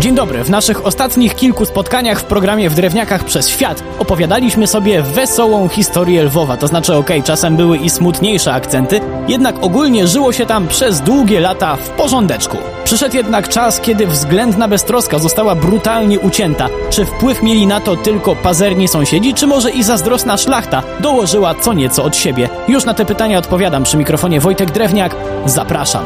Dzień dobry. W naszych ostatnich kilku spotkaniach w programie W Drewniakach przez Świat opowiadaliśmy sobie wesołą historię Lwowa. To znaczy, okej, okay, czasem były i smutniejsze akcenty, jednak ogólnie żyło się tam przez długie lata w porządeczku. Przyszedł jednak czas, kiedy względna beztroska została brutalnie ucięta. Czy wpływ mieli na to tylko pazerni sąsiedzi, czy może i zazdrosna szlachta dołożyła co nieco od siebie? Już na te pytania odpowiadam przy mikrofonie Wojtek Drewniak. Zapraszam.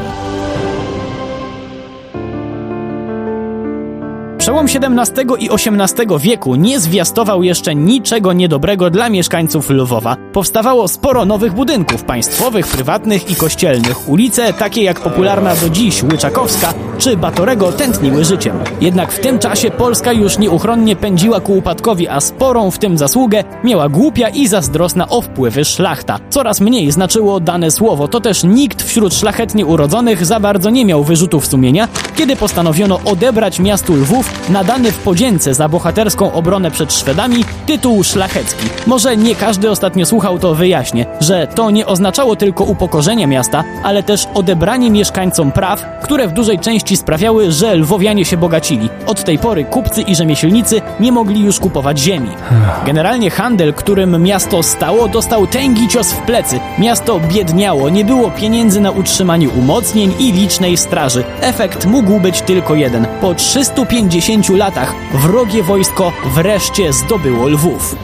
Przełom XVII i XVIII wieku nie zwiastował jeszcze niczego niedobrego dla mieszkańców Lwowa. Powstawało sporo nowych budynków państwowych, prywatnych i kościelnych. Ulice, takie jak popularna do dziś Łyczakowska czy Batorego, tętniły życiem. Jednak w tym czasie Polska już nieuchronnie pędziła ku upadkowi, a sporą w tym zasługę miała głupia i zazdrosna o wpływy szlachta. Coraz mniej znaczyło dane słowo, to też nikt wśród szlachetnie urodzonych za bardzo nie miał wyrzutów sumienia, kiedy postanowiono odebrać miastu Lwów nadany w podzięce za bohaterską obronę przed Szwedami tytuł szlachecki. Może nie każdy ostatnio słuchał, to wyjaśnię, że to nie oznaczało tylko upokorzenie miasta, ale też odebranie mieszkańcom praw, które w dużej części sprawiały, że lwowianie się bogacili. Od tej pory kupcy i rzemieślnicy nie mogli już kupować ziemi. Generalnie handel, którym miasto stało, dostał tęgi cios w plecy. Miasto biedniało, nie było pieniędzy na utrzymanie umocnień i licznej straży. Efekt mógł być tylko jeden. Po 350 latach wrogie wojsko wreszcie zdobyło Lwów.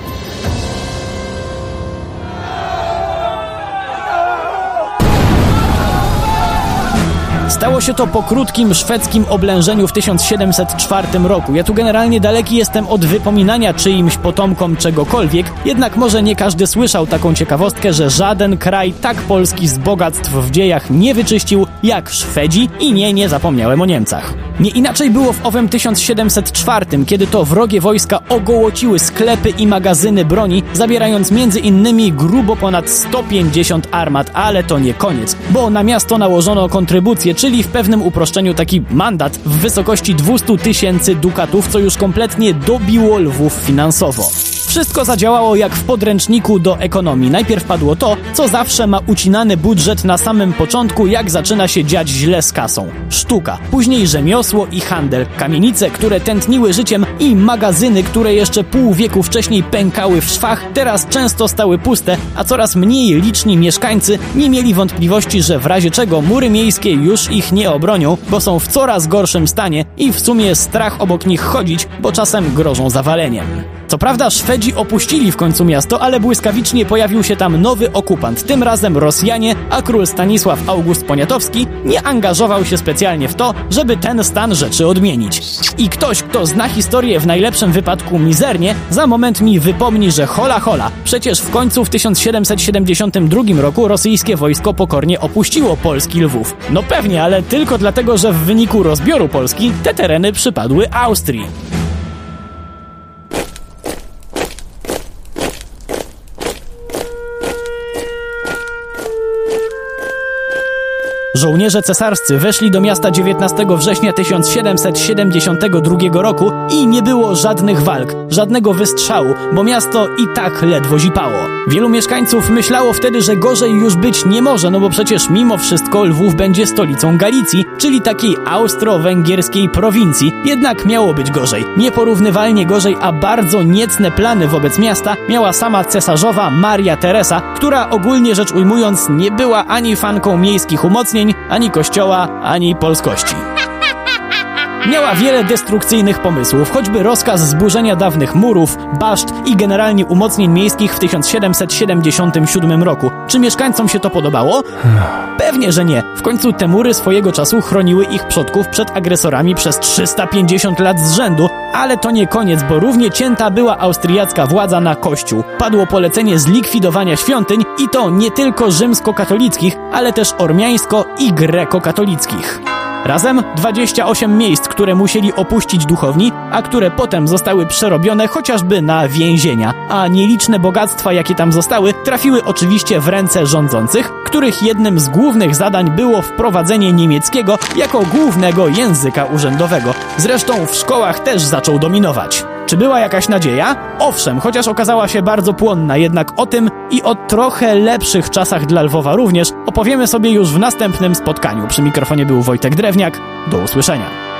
Stało się to po krótkim szwedzkim oblężeniu w 1704 roku. Ja tu generalnie daleki jestem od wypominania czyimś potomkom czegokolwiek, jednak może nie każdy słyszał taką ciekawostkę, że żaden kraj tak Polski z bogactw w dziejach nie wyczyścił jak Szwedzi i nie, nie zapomniałem o Niemcach. Nie inaczej było w owym 1704, kiedy to wrogie wojska ogołociły sklepy i magazyny broni, zabierając między innymi grubo ponad 150 armat, ale to nie koniec, bo na miasto nałożono kontrybucję, czyli w pewnym uproszczeniu taki mandat w wysokości 200 tysięcy dukatów, co już kompletnie dobiło Lwów finansowo. Wszystko zadziałało jak w podręczniku do ekonomii. Najpierw padło to, co zawsze ma ucinany budżet na samym początku, jak zaczyna się dziać źle z kasą. Sztuka, później rzemiosło i handel, kamienice, które tętniły życiem i magazyny, które jeszcze pół wieku wcześniej pękały w szwach, teraz często stały puste, a coraz mniej liczni mieszkańcy nie mieli wątpliwości, że w razie czego mury miejskie już ich nie obronią, bo są w coraz gorszym stanie i w sumie strach obok nich chodzić, bo czasem grożą zawaleniem. Co prawda Szwedzi opuścili w końcu miasto, ale błyskawicznie pojawił się tam nowy okupant, tym razem Rosjanie, a król Stanisław August Poniatowski nie angażował się specjalnie w to, żeby ten stan rzeczy odmienić. I ktoś, kto zna historię w najlepszym wypadku mizernie, za moment mi wypomni, że hola hola, przecież w końcu w 1772 roku rosyjskie wojsko pokornie opuściło polski Lwów. No pewnie, ale tylko dlatego, że w wyniku rozbioru Polski te tereny przypadły Austrii. Żołnierze cesarscy weszli do miasta 19 września 1772 roku i nie było żadnych walk, żadnego wystrzału, bo miasto i tak ledwo zipało. Wielu mieszkańców myślało wtedy, że gorzej już być nie może, no bo przecież mimo wszystko Lwów będzie stolicą Galicji, czyli takiej austro-węgierskiej prowincji. Jednak miało być gorzej. Nieporównywalnie gorzej, a bardzo niecne plany wobec miasta miała sama cesarzowa Maria Teresa, która ogólnie rzecz ujmując nie była ani fanką miejskich umocnień, ani kościoła, ani polskości. Miała wiele destrukcyjnych pomysłów, choćby rozkaz zburzenia dawnych murów, baszt i generalnie umocnień miejskich w 1777 roku. Czy mieszkańcom się to podobało? Pewnie, że nie. W końcu te mury swojego czasu chroniły ich przodków przed agresorami przez 350 lat z rzędu, ale to nie koniec, bo równie cięta była austriacka władza na kościół. Padło polecenie zlikwidowania świątyń i to nie tylko rzymskokatolickich, ale też ormiańsko i grekokatolickich. Razem 28 miejsc, które musieli opuścić duchowni, a które potem zostały przerobione chociażby na więzienia. A nieliczne bogactwa, jakie tam zostały, trafiły oczywiście w ręce rządzących, których jednym z głównych zadań było wprowadzenie niemieckiego jako głównego języka urzędowego. Zresztą w szkołach też zaczął dominować. Czy była jakaś nadzieja? Owszem, chociaż okazała się bardzo płonna, jednak o tym i o trochę lepszych czasach dla Lwowa również opowiemy sobie już w następnym spotkaniu. Przy mikrofonie był Wojtek Drewniak. Do usłyszenia.